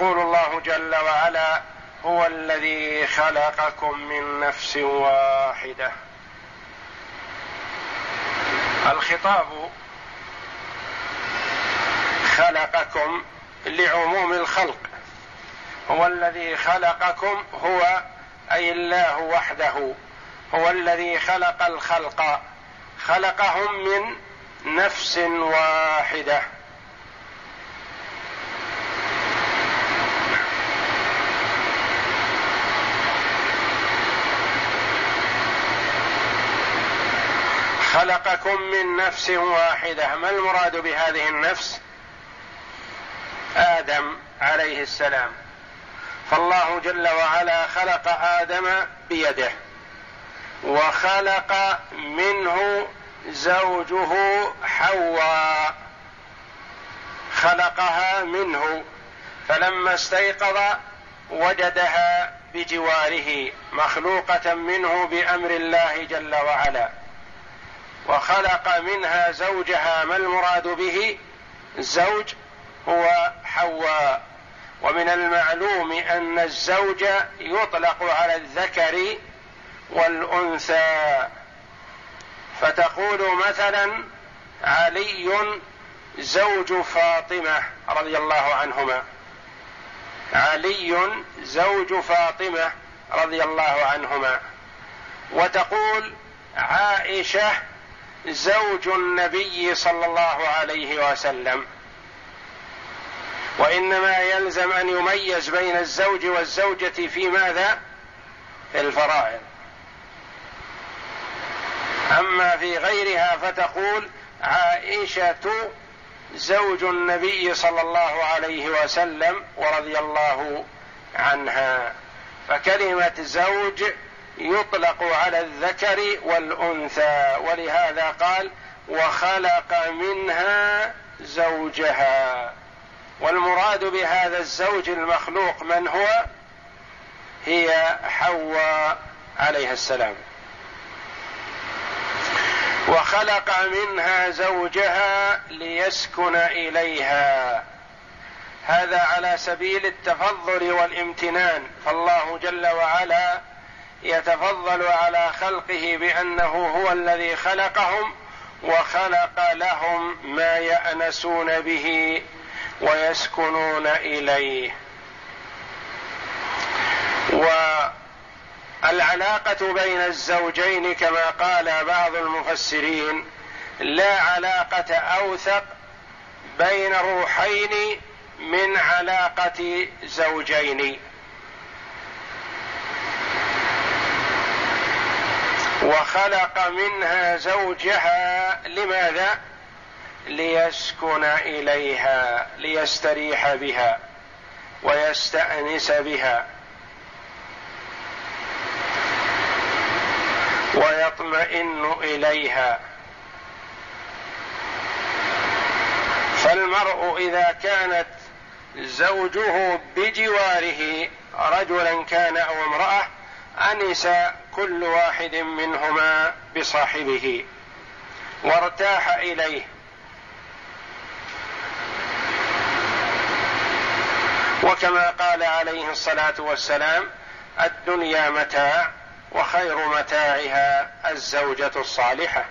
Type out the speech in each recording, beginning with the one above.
يقول الله جل وعلا هو الذي خلقكم من نفس واحدة. الخطاب خلقكم لعموم الخلق. هو الذي خلقكم هو أي الله وحده. هو الذي خلق الخلق. خلقهم من نفس واحدة. خلقكم من نفس واحدة. ما المراد بهذه النفس؟ آدم عليه السلام. فالله جل وعلا خلق آدم بيده وخلق منه زوجه حواء. خلقها منه فلما استيقظ وجدها بجواره مخلوقة منه بأمر الله جل وعلا. وخلق منها زوجها ما المراد به؟ الزوج هو حواء. ومن المعلوم أن الزوج يطلق على الذكر والأنثى. فتقول مثلا علي زوج فاطمة رضي الله عنهما. علي زوج فاطمة رضي الله عنهما. وتقول عائشة زوج النبي صلى الله عليه وسلم. وإنما يلزم أن يميز بين الزوج والزوجة في ماذا؟ في الفرائض. أما في غيرها فتقول عائشة زوج النبي صلى الله عليه وسلم ورضي الله عنها. فكلمة زوج يطلق على الذكر والأنثى ولهذا قال وخلق منها زوجها. والمراد بهذا الزوج المخلوق من هو؟ هي حواء عليها السلام. وخلق منها زوجها ليسكن إليها. هذا على سبيل التفضل والامتنان. فالله جل وعلا يتفضل على خلقه بأنه هو الذي خلقهم وخلق لهم ما يأنسون به ويسكنون إليه. والعلاقة بين الزوجين كما قال بعض المفسرين لا علاقة أوثق بين روحين من علاقة زوجين. وخلق منها زوجها لماذا؟ ليسكن إليها ليستريح بها ويستأنس بها. ويطمئن إليها. فالمرء إذا كانت زوجه بجواره رجلا كان أو امرأة أنس كل واحد منهما بصاحبه وارتاح إليه. وكما قال عليه الصلاة والسلام الدنيا متاع وخير متاعها الزوجة الصالحة.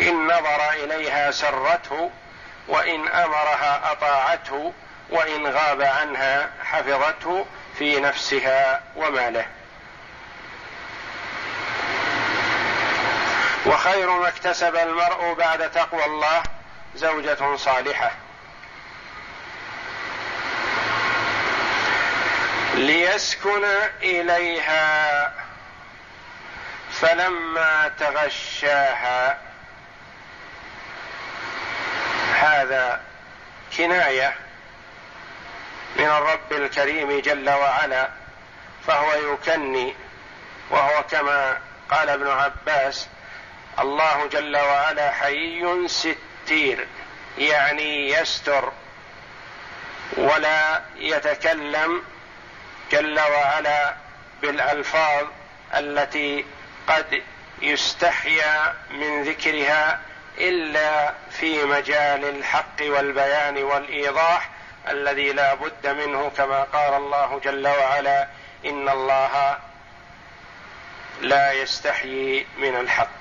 إن نظر إليها سرته وإن أمرها أطاعته وإن غاب عنها حفظته في نفسها وماله. وخير ما اكتسب المرء بعد تقوى الله زوجة صالحة. ليسكن إليها فلما تغشاها. هذا كناية من الرب الكريم جل وعلا فهو يكني وهو كما قال ابن عباس الله جل وعلا حيي ستير يعني يستر ولا يتكلم جل وعلا بالألفاظ التي قد يستحيا من ذكرها إلا في مجال الحق والبيان والإيضاح الذي لا بد منه كما قال الله جل وعلا إن الله لا يستحيي من الحق.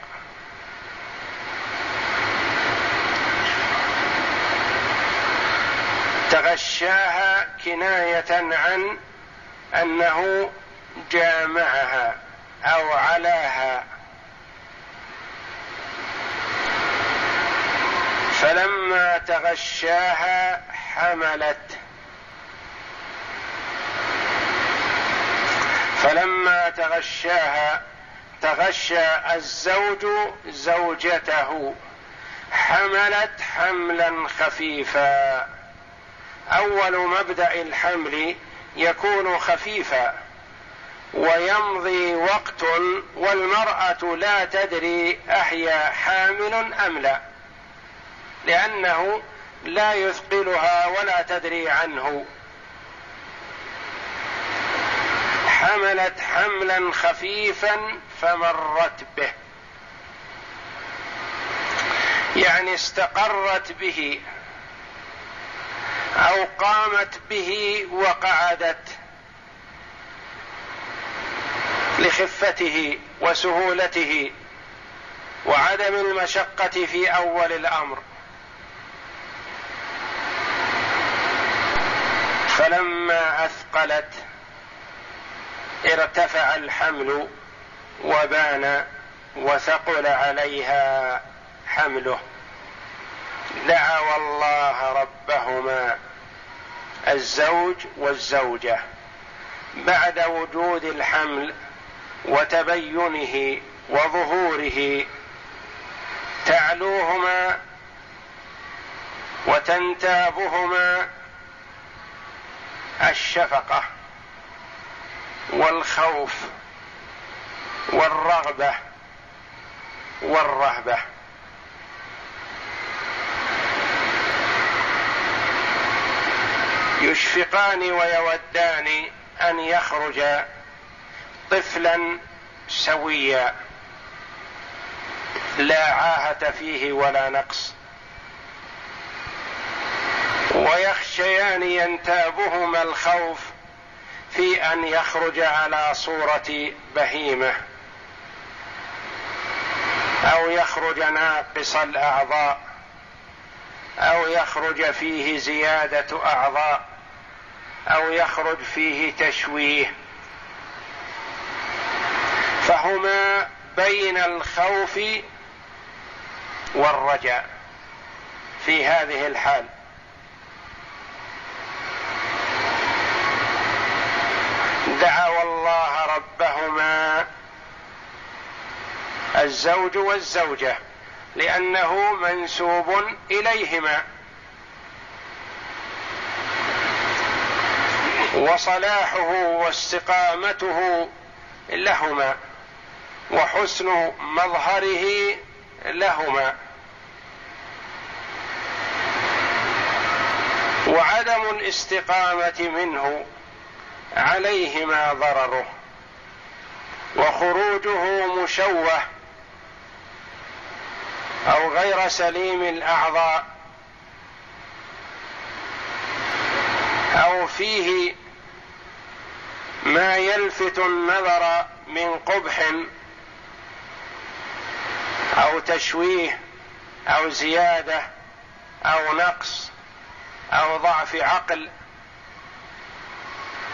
تغشاها كناية عن أنه جامعها أو علاها. فلما تغشاها حملت. فلما تغشاها تغشى الزوج زوجته. حملت حملا خفيفا. أول مبدأ الحمل يكون خفيفا ويمضي وقت والمرأة لا تدري اهي حامل أم لا لأنه لا يثقلها ولا تدري عنه. حملت حملا خفيفا فمرت به يعني استقرت به. أو قامت به وقعدت لخفته وسهولته وعدم المشقة في أول الأمر. فلما أثقلت ارتفع الحمل وبان وثقل عليها حمله. دعوا الله ربهما الزوج والزوجة بعد وجود الحمل وتبينه وظهوره تعلوهما وتنتابهما الشفقة والخوف والرغبة والرهبة يشفقان ويودان أن يخرج طفلا سويا. لا عاهة فيه ولا نقص. ويخشيان ينتابهما الخوف في أن يخرج على صورة بهيمة. أو يخرج ناقص الأعضاء. أو يخرج فيه زيادة أعضاء. أو يخرج فيه تشويه. فهما بين الخوف والرجاء في هذه الحال. دعوا الله ربهما الزوج والزوجة لأنه منسوب إليهما. وصلاحه واستقامته لهما وحسن مظهره لهما وعدم الاستقامة منه عليهما ضرره وخروجه مشوه أو غير سليم الأعضاء أو فيه ما يلفت النظر من قبح أو تشويه أو زيادة أو نقص أو ضعف عقل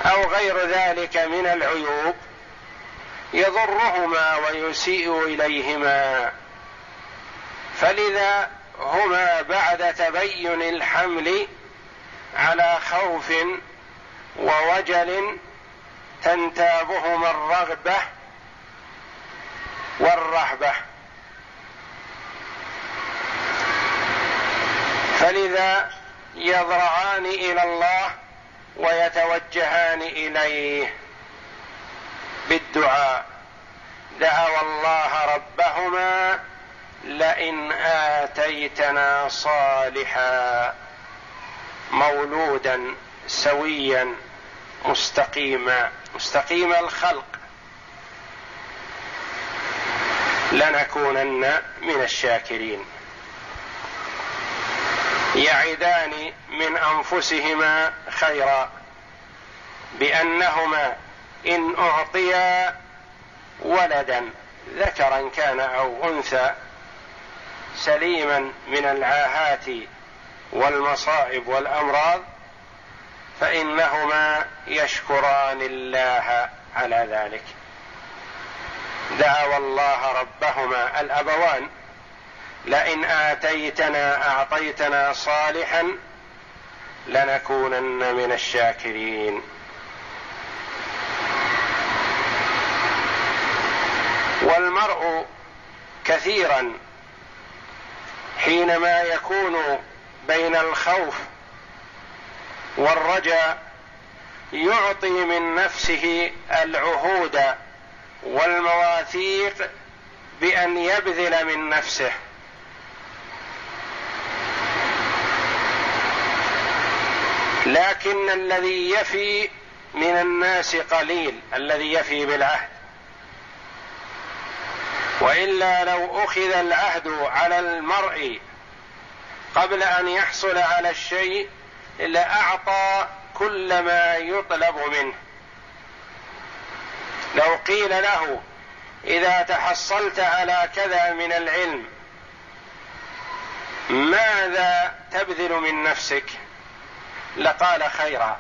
أو غير ذلك من العيوب يضرهما ويسيء إليهما. فلذا هما بعد تبين الحمل على خوف ووجل تنتابهما الرغبه والرهبة. فلذا يضرعان إلى الله ويتوجهان إليه بالدعاء. دعوا الله ربهما لئن آتيتنا صالحا. مولودا سويا مستقيما. مستقيم الخلق. لنكونن من الشاكرين. يعدان من أنفسهما خيرا بأنهما إن أعطيا ولدا ذكرا كان أو أنثى سليما من العاهات والمصائب والأمراض فإنهما يشكران الله على ذلك. دعوا الله ربهما الأبوان. لئن آتيتنا أعطيتنا صالحا لنكونن من الشاكرين. والمرء كثيرا حينما يكون بين الخوف والرجاء يعطي من نفسه العهود والمواثيق بأن يبذل من نفسه. لكن الذي يفي من الناس قليل الذي يفي بالعهد. وإلا لو أخذ العهد على المرء قبل أن يحصل على الشيء لاعطى كل ما يطلب منه. لو قيل له إذا تحصلت على كذا من العلم ماذا تبذل من نفسك؟ لقال خيرا.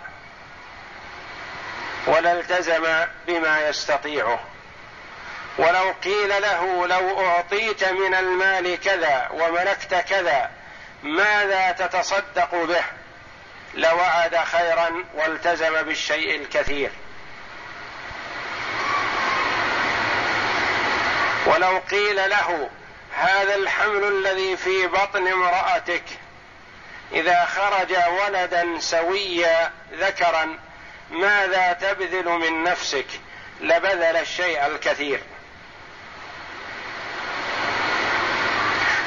ولالتزم بما يستطيعه. ولو قيل له لو أعطيت من المال كذا وملكت كذا ماذا تتصدق به؟ لوعد خيرا والتزم بالشيء الكثير. ولو قيل له هذا الحمل الذي في بطن امرأتك إذا خرج ولدا سويا ذكرا ماذا تبذل من نفسك؟ لبذل الشيء الكثير.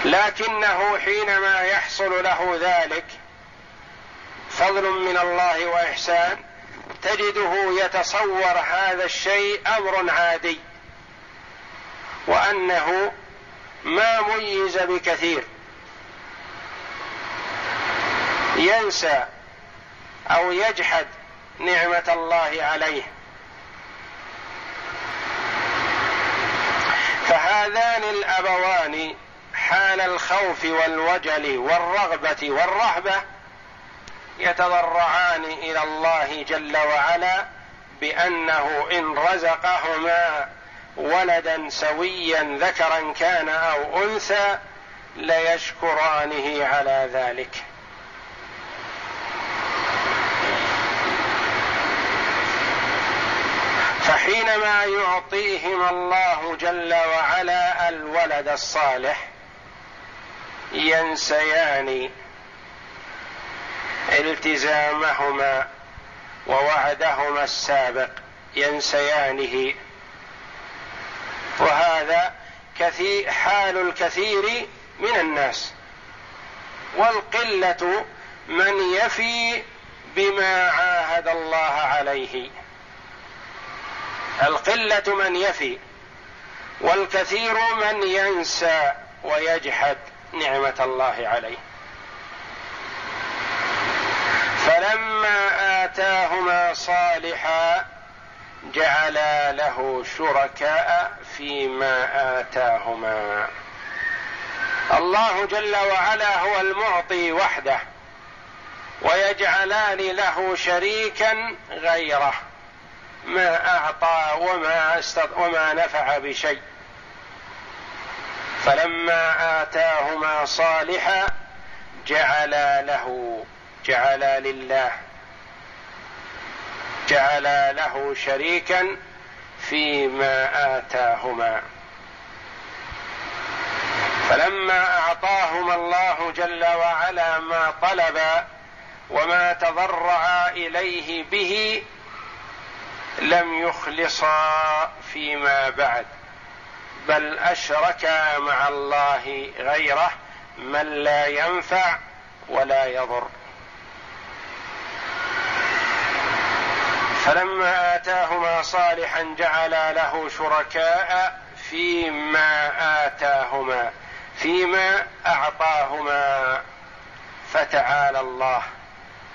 لكنه حينما يحصل له ذلك فضل من الله وإحسان تجده يتصور هذا الشيء أمر عادي وأنه ما ميز بكثير. ينسى أو يجحد نعمة الله عليه. فهذان الأبوان حال الخوف والوجل والرغبة والرهبة يتضرعان إلى الله جل وعلا بأنه إن رزقهما ولدا سويا ذكرا كان أو أنثى ليشكرانه على ذلك. فحينما يعطيهما الله جل وعلا الولد الصالح ينسيان التزامهما ووعدهما السابق ينسيانه. وهذا كثير حال الكثير من الناس. والقلة من يفي بما عاهد الله عليه. القلة من يفي والكثير من ينسى ويجحد نعمة الله عليه. فلما آتاهما صالحا جعلا له شركاء فيما آتاهما. الله جل وعلا هو المعطي وحده ويجعلان له شريكا غيره ما أعطى وما استط... وما نفع بشيء. فلما آتاهما صالحا جعلا له جعلا لله جعلا له شريكا فيما آتاهما. فلما أعطاهما الله جل وعلا ما طلبا وما تضرعا إليه به لم يخلصا فيما بعد. بل أشركا مع الله غيره من لا ينفع ولا يضر. فلما آتاهما صالحا جعلا له شركاء فيما آتاهما فيما أعطاهما. فتعالى الله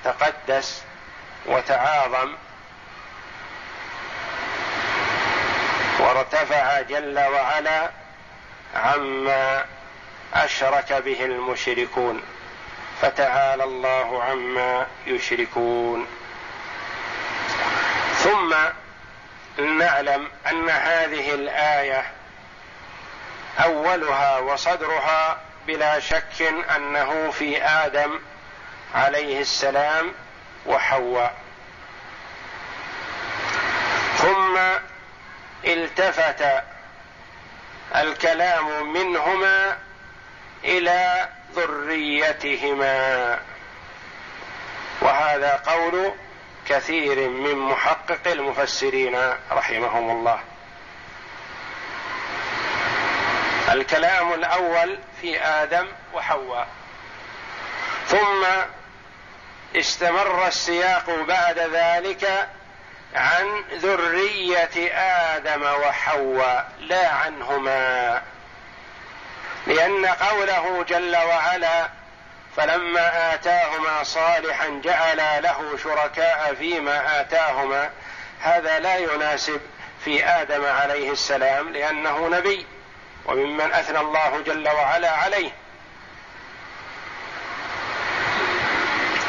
تقدس وتعاظم. وارتفع جل وعلا عما أشرك به المشركون. فتعالى الله عما يشركون. ثم نعلم أن هذه الآية أولها وصدرها بلا شك أنه في آدم عليه السلام وحواء. ثم التفت الكلام منهما إلى ذريتهما. وهذا قول كثير من محقق المفسرين رحمهم الله. الكلام الأول في آدم وحواء. ثم استمر السياق بعد ذلك عن ذرية آدم وحواء لا عنهما. لأن قوله جل وعلا فلما آتاهما صالحا جعل له شركاء فيما آتاهما هذا لا يناسب في آدم عليه السلام لأنه نبي وممن أثنى الله جل وعلا عليه.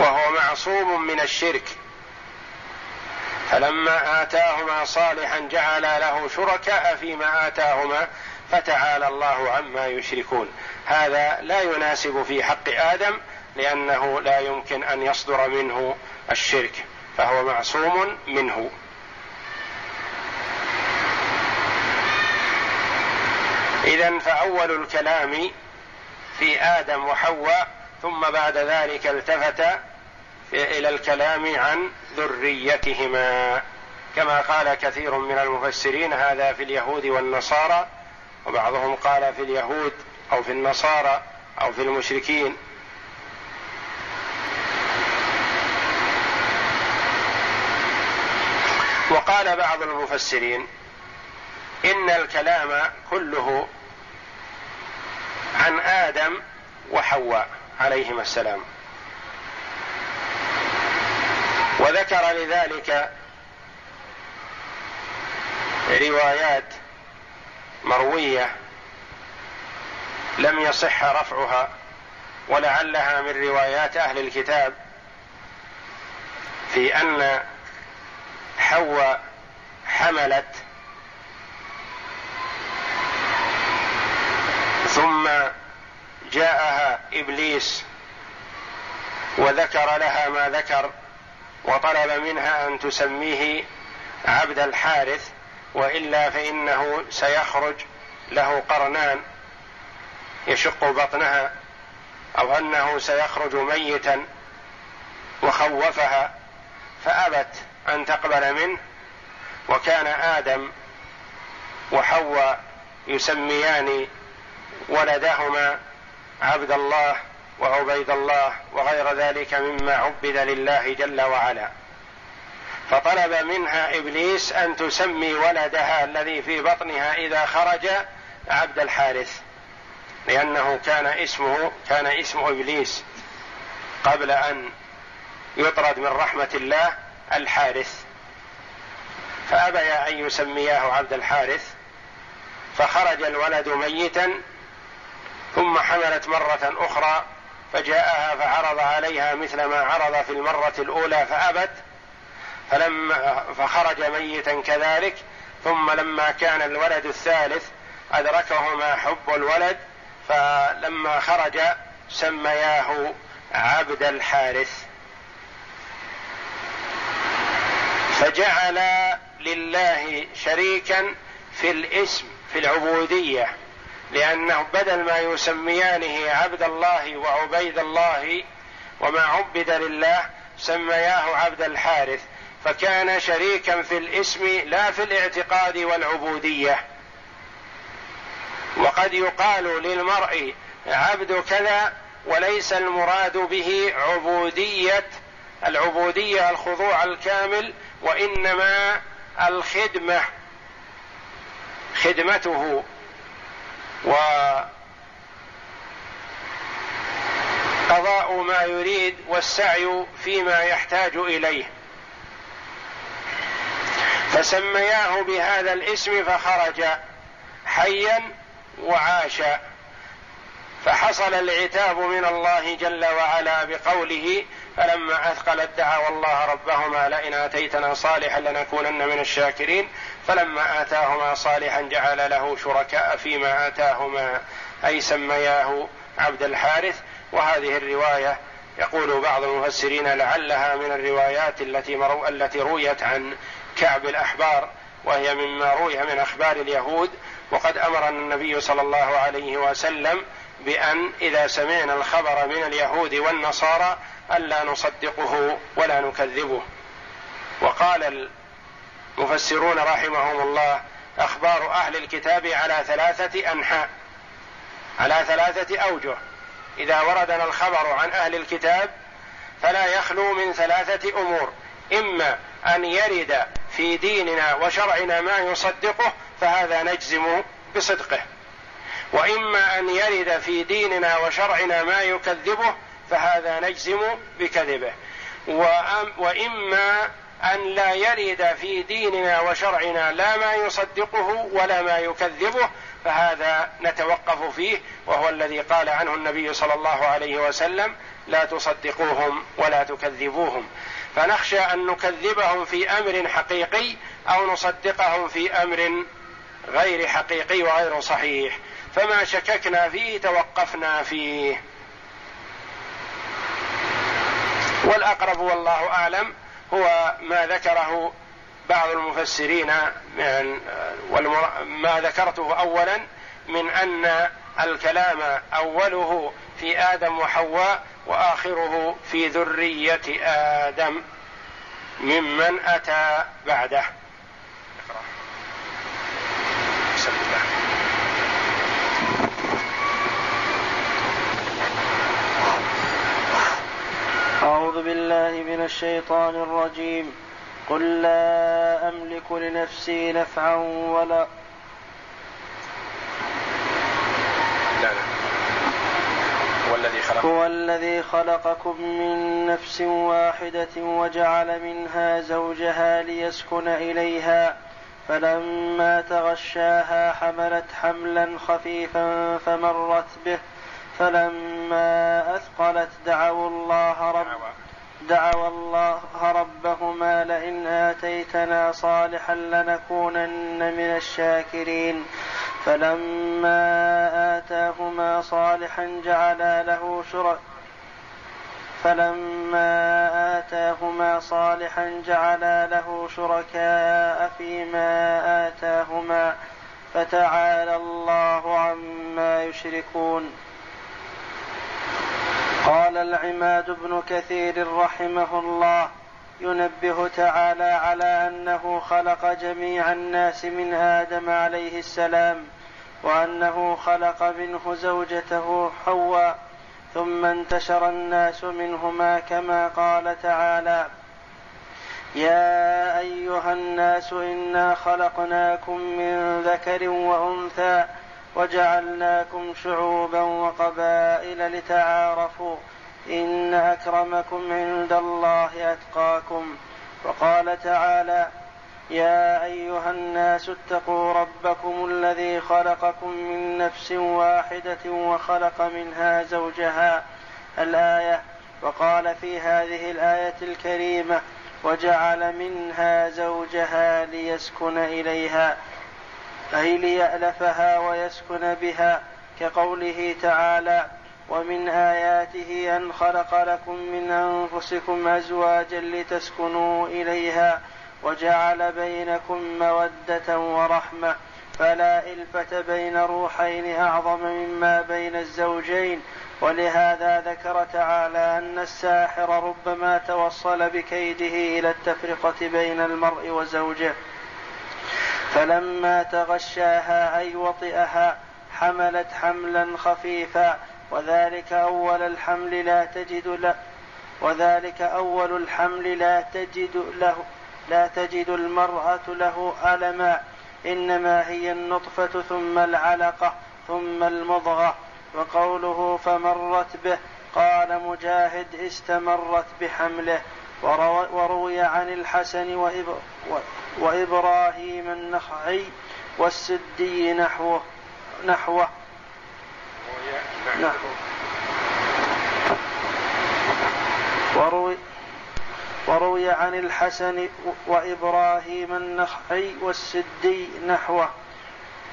وهو معصوم من الشرك. فلما آتاهما صالحا جعل له شركاء فيما آتاهما فتعالى الله عما يشركون. هذا لا يناسب في حق آدم لأنه لا يمكن أن يصدر منه الشرك فهو معصوم منه. اذا فأول الكلام في آدم وحواء ثم بعد ذلك التفت إلى الكلام عن ذريتهما. كما قال كثير من المفسرين هذا في اليهود والنصارى وبعضهم قال في اليهود أو في النصارى أو في المشركين. وقال بعض المفسرين إن الكلام كله عن آدم وحواء عليهما السلام. وذكر لذلك روايات مروية لم يصح رفعها ولعلها من روايات أهل الكتاب في أن حواء حملت ثم جاءها إبليس وذكر لها ما ذكر وطلب منها أن تسميه عبد الحارث وإلا فإنه سيخرج له قرنان يشق بطنها أو أنه سيخرج ميتا وخوفها فأبت أن تقبل منه وكان آدم وحواء يسميان ولدهما عبد الله وعبيد الله وغير ذلك مما عبد لله جل وعلا. فطلب منها إبليس أن تسمي ولدها الذي في بطنها إذا خرج عبد الحارث لأنه كان اسمه كان اسم إبليس قبل أن يطرد من رحمة الله الحارث. فابيا أن يسمياه عبد الحارث فخرج الولد ميتا ثم حملت مرة أخرى فجاءها فعرض عليها مثل ما عرض في المرة الأولى فأبت فلما فخرج ميتا كذلك ثم لما كان الولد الثالث أدركهما حب الولد فلما خرج سمياه عبد الحارث. فجعل لله شريكا في الاسم في العبودية لأنه بدل ما يسميانه عبد الله وعبيد الله وما عبد لله سمياه عبد الحارث. فكان شريكا في الاسم لا في الاعتقاد والعبودية. وقد يقال للمرء عبد كذا وليس المراد به عبودية العبودية الخضوع الكامل وإنما الخدمة خدمته. و قضاء ما يريد والسعي فيما يحتاج إليه. فسمياه بهذا الاسم فخرج حيا وعاش فحصل العتاب من الله جل وعلا بقوله فلما أثقلت دعوا الله ربهما لئن آتيتنا صالحا لنكونن من الشاكرين فلما آتاهما صالحا جعل له شركاء فيما آتاهما أي سمياه عبد الحارث. وهذه الرواية يقول بعض المفسرين لعلها من الروايات التي مرو التي رويت عن كعب الأحبار وهي مما روي من أخبار اليهود وقد امرنا النبي صلى الله عليه وسلم بأن إذا سمعنا الخبر من اليهود والنصارى الا نصدقه ولا نكذبه. وقال المفسرون رحمهم الله أخبار أهل الكتاب على ثلاثة أنحاء على ثلاثة أوجه. إذا وردنا الخبر عن أهل الكتاب فلا يخلو من ثلاثة أمور. إما أن يرد في ديننا وشرعنا ما يصدقه فهذا نجزم بصدقه. وإما أن يرد في ديننا وشرعنا ما يكذبه فهذا نجزم بكذبه. وإما أن لا يرد في ديننا وشرعنا لا ما يصدقه ولا ما يكذبه فهذا نتوقف فيه وهو الذي قال عنه النبي صلى الله عليه وسلم لا تصدقوهم ولا تكذبوهم. فنخشى أن نكذبهم في أمر حقيقي أو نصدقهم في أمر غير حقيقي وغير صحيح. فما شككنا فيه توقفنا فيه. والأقرب والله أعلم هو ما ذكره بعض المفسرين من ما ذكرته اولا من أن الكلام أوله في آدم وحواء وآخره في ذرية آدم ممن أتى بعده. أعوذ بالله من الشيطان الرجيم. قل لا أملك لنفسي نفعا ولا لا لا هو الذي خلقكم من نفس واحدة وجعل منها زوجها ليسكن إليها فلما تغشاها حملت حملا خفيفا فمرت به فلما أثقلت دعوا الله رب دعوا الله ربهما لئن آتيتنا صالحا لنكونن من الشاكرين. فلما آتاهما صالحا جعلا له شرك فلما آتاهما صالحا جعلا له شركاء فيما آتاهما فتعالى الله عما يشركون. قال العماد بن كثير رحمه الله ينبه تعالى على أنه خلق جميع الناس من آدم عليه السلام وأنه خلق منه زوجته حواء ثم انتشر الناس منهما كما قال تعالى يا أيها الناس إنا خلقناكم من ذكر وأنثى وجعلناكم شعوبا وقبائل لتعارفوا إن أكرمكم عند الله أتقاكم. وقال تعالى يا أيها الناس اتقوا ربكم الذي خلقكم من نفس واحدة وخلق منها زوجها الآية. وقال في هذه الآية الكريمة وجعل منها زوجها ليسكن إليها أي ليألفها ويسكن بها كقوله تعالى ومن آياته أن خلق لكم من أنفسكم أزواجا لتسكنوا إليها وجعل بينكم مودة ورحمة فلا إلفة بين روحين أعظم مما بين الزوجين ولهذا ذكر تعالى أن الساحر ربما توصل بكيده إلى التفرقة بين المرء وزوجه فلما تغشاها أي وطئها حملت حملا خفيفا وذلك أول الحمل لا تجد له وذلك أول الحمل لا تجد له لا تجد المرأة له ألما إنما هي النطفة ثم العلقة ثم المضغة. وقوله فمرت به قال مجاهد استمرت بحمله. وروي عن الحسن وإبراهيم النخعي والسدي نحوه نحوه. نحوه وروي وروي عن الحسن وإبراهيم النخعي والسدي نحوه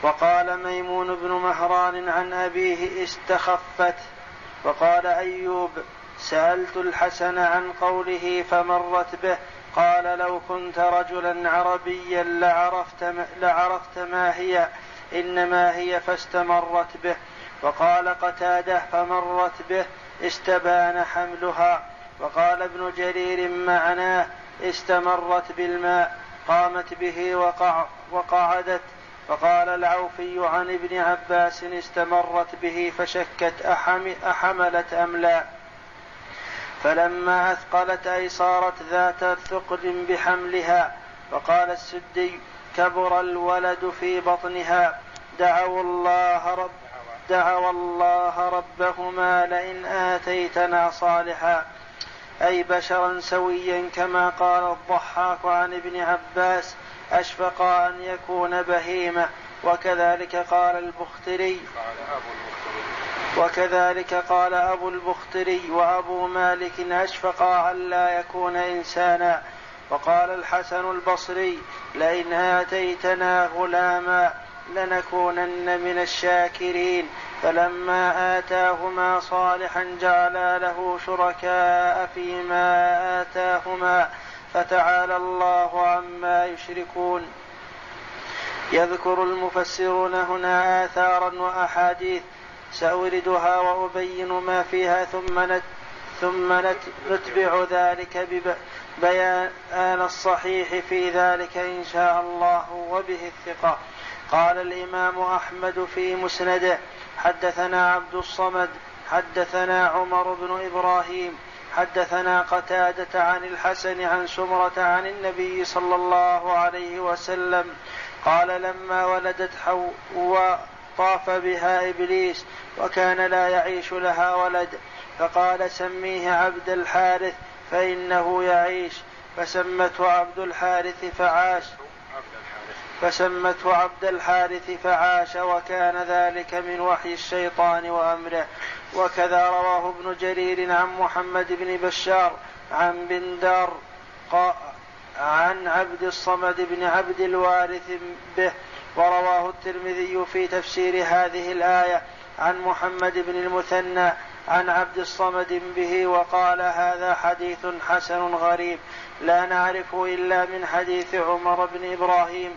وقال ميمون بن مهران عن أبيه استخفت وقال أيوب سألت الحسن عن قوله فمرت به قال لو كنت رجلا عربيا لعرفت ما, لعرفت ما هي إنما هي فاستمرت به. وقال قتاده فمرت به استبان حملها. وقال ابن جرير معناه استمرت بالماء قامت به وقع وقعدت. فقال العوفي عن ابن عباس استمرت به فشكت أحم أحملت أم لا؟ فلما أثقلت أي صارت ذات ثقل بحملها. فقال السدي كبر الولد في بطنها. دعوا الله رب دعوا الله ربهما لئن آتيتنا صالحا. أي بشرا سويا كما قال الضحاك عن ابن عباس أشفق أن يكون بهيمة. وكذلك قال البختري وكذلك قال أبو البختري وأبو مالك أشفق أن لا يكون إنسانا. وقال الحسن البصري لئن آتيتنا غلاما لنكونن من الشاكرين. فلما آتاهما صالحا جعلا له شركاء فيما آتاهما. فتعالى الله عما يشركون. يذكر المفسرون هنا آثارا وأحاديث. سأوردها وأبين ما فيها ثم نت ثم نتبع ذلك ببيان الصحيح في ذلك إن شاء الله وبه الثقة. قال الإمام أحمد في مسنده حدثنا عبد الصمد حدثنا عمر بن إبراهيم حدثنا قتادة عن الحسن عن سمرة عن النبي صلى الله عليه وسلم قال لما ولدت حواء طاف بها إبليس وكان لا يعيش لها ولد فقال سميه عبد الحارث فإنه يعيش فسمته عبد الحارث فعاش فسمته عبد الحارث فعاش وكان ذلك من وحي الشيطان وأمره. وكذا رواه ابن جرير عن محمد بن بشار عن بندار عن عبد الصمد بن عبد الوارث به. ورواه الترمذي في تفسير هذه الآية عن محمد بن المثنى عن عبد الصمد به وقال هذا حديث حسن غريب. لا نعرفه إلا من حديث عمر بن إبراهيم.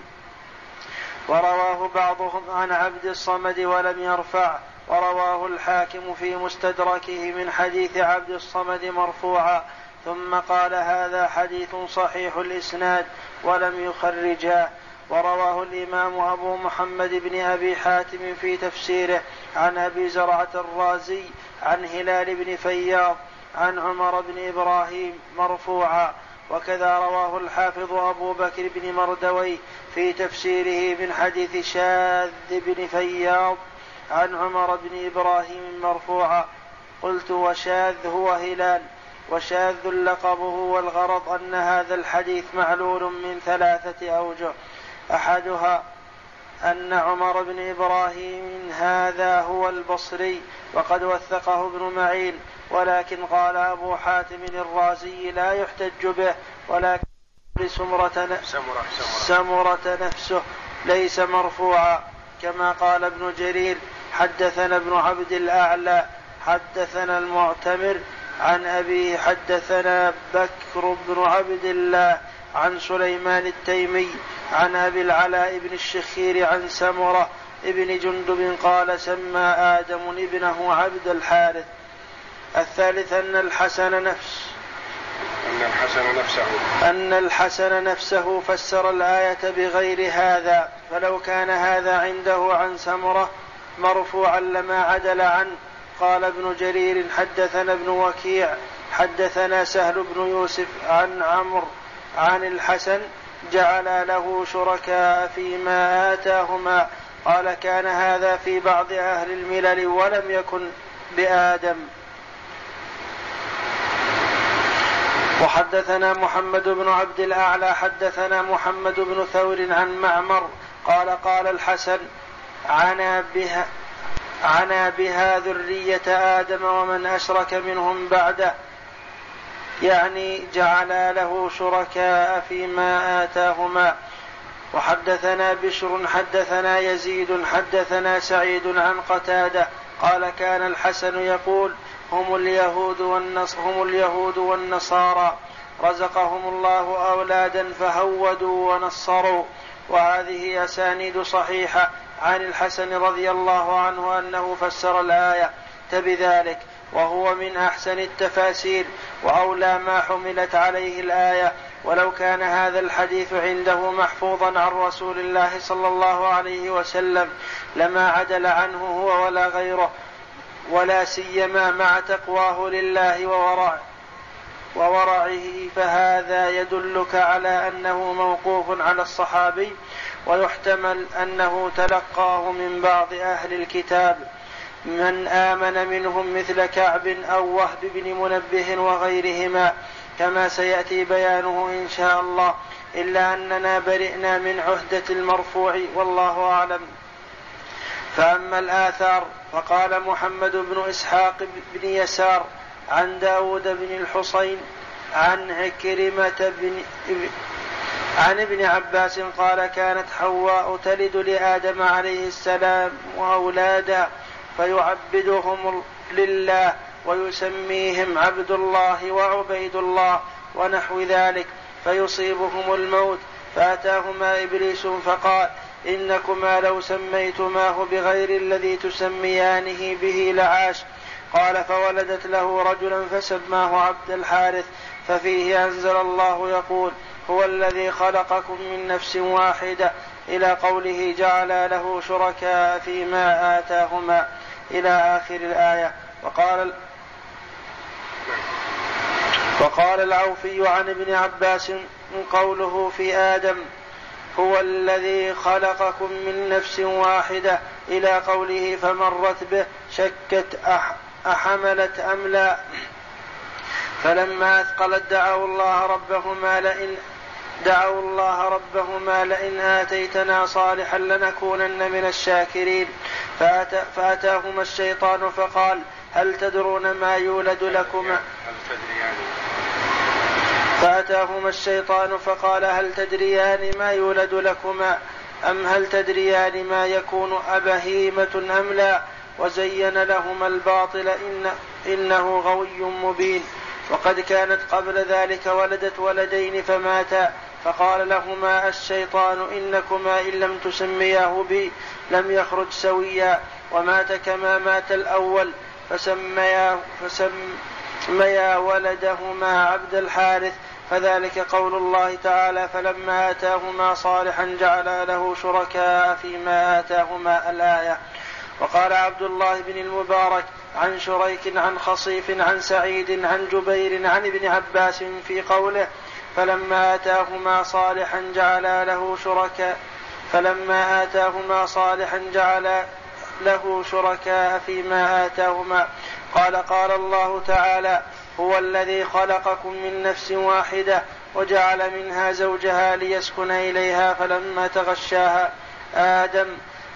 ورواه بعضهم عن عبد الصمد ولم يرفع ورواه الحاكم في مستدركه من حديث عبد الصمد مرفوعا ثم قال هذا حديث صحيح الإسناد ولم يخرجاه. ورواه الإمام أبو محمد بن أبي حاتم في تفسيره عن أبي زرعة الرازي عن هلال بن فياض عن عمر بن إبراهيم مرفوعا. وكذا رواه الحافظ أبو بكر بن مردوي في تفسيره من حديث شاذ بن فياض عن عمر بن إبراهيم مرفوعا. قلت وشاذ هو هلال وشاذ لقبه والغرض أن هذا الحديث معلول من ثلاثة أوجه. أحدها أن عمر بن إبراهيم هذا هو البصري وقد وثقه ابن معين. ولكن قال أبو حاتم الرازي لا يحتج به ولكن لسمرة سمرة, سمرة. نفسه ليس مرفوعا. كما قال ابن جرير حدثنا ابن عبد الأعلى حدثنا المعتمر عن أبيه حدثنا بكر بن عبد الله عن سليمان التيمي عن أبي العلاء بن الشخير عن سمرة ابن جندب قال سمى آدم ابنه عبد الحارث. الثالث أن الحسن نفس. أن الحسن نفسه. أن الحسن نفسه فسر الآية بغير هذا فلو كان هذا عنده عن سمرة مرفوعا لما عدل عنه. قال ابن جرير حدثنا ابن وكيع حدثنا سهل بن يوسف عن عمرو عن الحسن جعل له شركاء فيما آتاهما. قال كان هذا في بعض أهل الملل ولم يكن بآدم. وحدثنا محمد بن عبد الأعلى حدثنا محمد بن ثور عن معمر قال قال الحسن عنا بها عنا بها ذرية آدم ومن أشرك منهم بعده يعني جعلا له شركاء فيما آتاهما. وحدثنا بشر حدثنا يزيد حدثنا سعيد عن قتادة قال كان الحسن يقول هم اليهود والنص هم اليهود والنصارى. رزقهم الله أولادا فهودوا ونصروا. وهذه أسانيد صحيحة عن الحسن رضي الله عنه أنه فسر الآية بذلك وهو من أحسن التفاسير وأولى ما حملت عليه الآية. ولو كان هذا الحديث عنده محفوظا عن رسول الله صلى الله عليه وسلم لما عدل عنه هو ولا غيره. ولا سيما مع تقواه لله وورعه وورعه فهذا يدلك على أنه موقوف على الصحابي ويحتمل أنه تلقاه من بعض أهل الكتاب من آمن منهم مثل كعب أو وهب بن منبه وغيرهما كما سيأتي بيانه إن شاء الله إلا أننا برئنا من عهدة المرفوع والله أعلم. فأما الآثار فقال محمد بن إسحاق بن يسار عن داود بن الحصين عن عكرمة بن عن ابن عباس قال كانت حواء تلد لآدم عليه السلام وأولادا فيعبدهم لله ويسميهم عبد الله وعبيد الله ونحو ذلك فيصيبهم الموت فأتاهما إبليس فقال إنكما لو سميتماه بغير الذي تسميانه به لعاش. قال فولدت له رجلا فسماه عبد الحارث ففيه أنزل الله يقول هو الذي خلقكم من نفس واحدة. إلى قوله جعل له شركاء فيما آتاهما. إلى آخر الآية. وقال وقال العوفي عن ابن عباس قوله في آدم هو الذي خلقكم من نفس واحدة. إلى قوله فمرت به شكت أحملت أم لا؟ فلما أثقلت دعوا الله ربهما لئن دعوا الله ربهما لئن آتيتنا صالحا لنكونن من الشاكرين. فأتى فأتاهما الشيطان فقال هل تدرون ما يولد لكما؟ فأتاهما الشيطان فقال هل تدريان ما يولد لكما أم هل تدريان ما يكون أبهيمة أم لا وزين لهما الباطل إن إنه غوي مبين. وقد كانت قبل ذلك ولدت ولدين فماتا فقال لهما الشيطان إنكما إن لم تسمياه بي لم يخرج سويا ومات كما مات الأول فسميا فسميا ولدهما عبد الحارث فذلك قول الله تعالى فلما آتاهما صالحا جعلا له شركاء فيما آتاهما الآية. وقال عبد الله بن المبارك عن شريك عن خصيف عن سعيد عن جبير عن ابن عباس في قوله فلما آتاهما صالحا جعلا له شركاء فلما آتاهما صالحا جعل له شركاء فيما آتاهما. قال قال الله تعالى هو الذي خلقكم من نفس واحدة وجعل منها زوجها ليسكن إليها فلما تغشاها آدم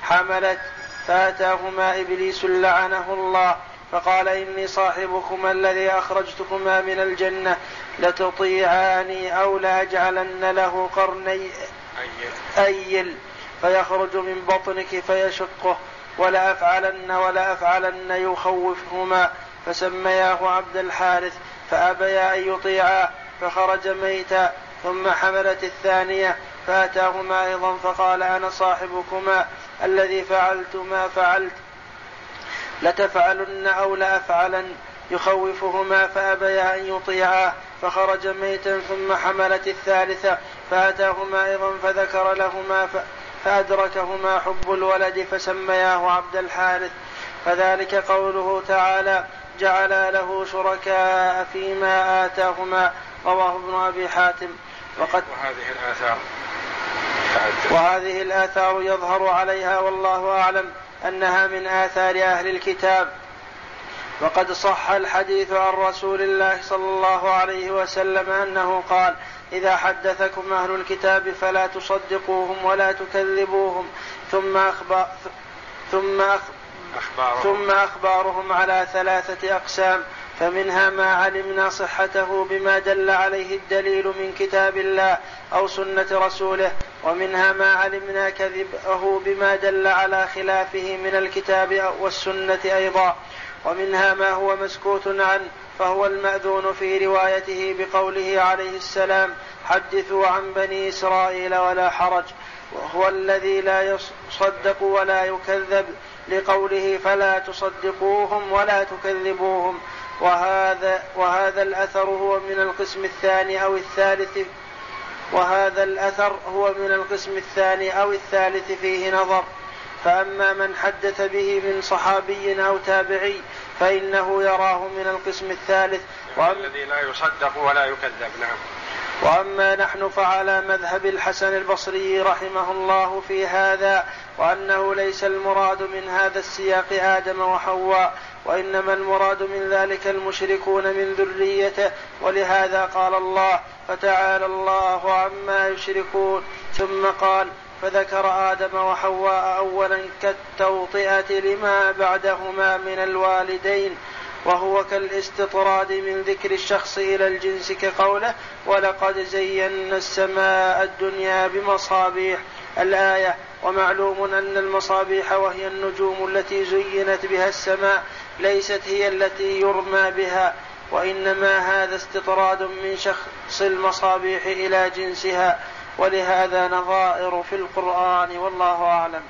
حملت فأتاهما إبليس لعنه الله فقال إني صاحبكما الذي أخرجتكما من الجنة لتطيعاني أو لأجعلن له قرني أيل فيخرج من بطنك فيشقه ولا أفعلن ولا أفعلن يخوفهما. فسمياه عبد الحارث فأبيا أن يطيعا فخرج ميتا ثم حملت الثانية فأتاهما أيضا فقال أنا صاحبكما الذي فعلت ما فعلت. لتفعلن أو لأفعلن يخوفهما فأبيا أن يطيعاه فخرج ميتا ثم حملت الثالثة فأتاهما أيضا فذكر لهما فأدركهما حب الولد فسمياه عبد الحارث فذلك قوله تعالى جعل له شركاء فيما آتاهما رواه ابن أبي حاتم. وقد وهذه الآثار. وهذه الآثار يظهر عليها والله أعلم أنها من آثار أهل الكتاب. وقد صح الحديث عن رسول الله صلى الله عليه وسلم أنه قال إذا حدثكم أهل الكتاب فلا تصدقوهم ولا تكذبوهم ثم أخبار ثم أخبارهم. ثم أخبارهم على ثلاثة أقسام فمنها ما علمنا صحته بما دل عليه الدليل من كتاب الله أو سنة رسوله ومنها ما علمنا كذبه بما دل على خلافه من الكتاب والسنة أيضا ومنها ما هو مسكوت عنه فهو المأذون في روايته بقوله عليه السلام حدثوا عن بني إسرائيل ولا حرج وهو الذي لا يصدق ولا يكذب لقوله فلا تصدقوهم ولا تكذبوهم وهذا وهذا الأثر هو من القسم الثاني أو الثالث وهذا الأثر هو من القسم الثاني أو الثالث فيه نظر. فأما من حدث به من صحابي أو تابعي فإنه يراه من القسم الثالث. والذي لا يصدق ولا يكذب نعم. وأما نحن فعلى مذهب الحسن البصري رحمه الله في هذا وأنه ليس المراد من هذا السياق آدم وحواء وإنما المراد من ذلك المشركون من ذريته. ولهذا قال الله فتعالى الله عما يشركون. ثم قال فذكر آدم وحواء اولا كالتوطئة لما بعدهما من الوالدين وهو كالاستطراد من ذكر الشخص إلى الجنس كقوله ولقد زينا السماء الدنيا بمصابيح الآية ومعلوم أن المصابيح وهي النجوم التي زينت بها السماء ليست هي التي يرمى بها وإنما هذا استطراد من شخص المصابيح إلى جنسها. ولهذا نظائر في القرآن والله أعلم.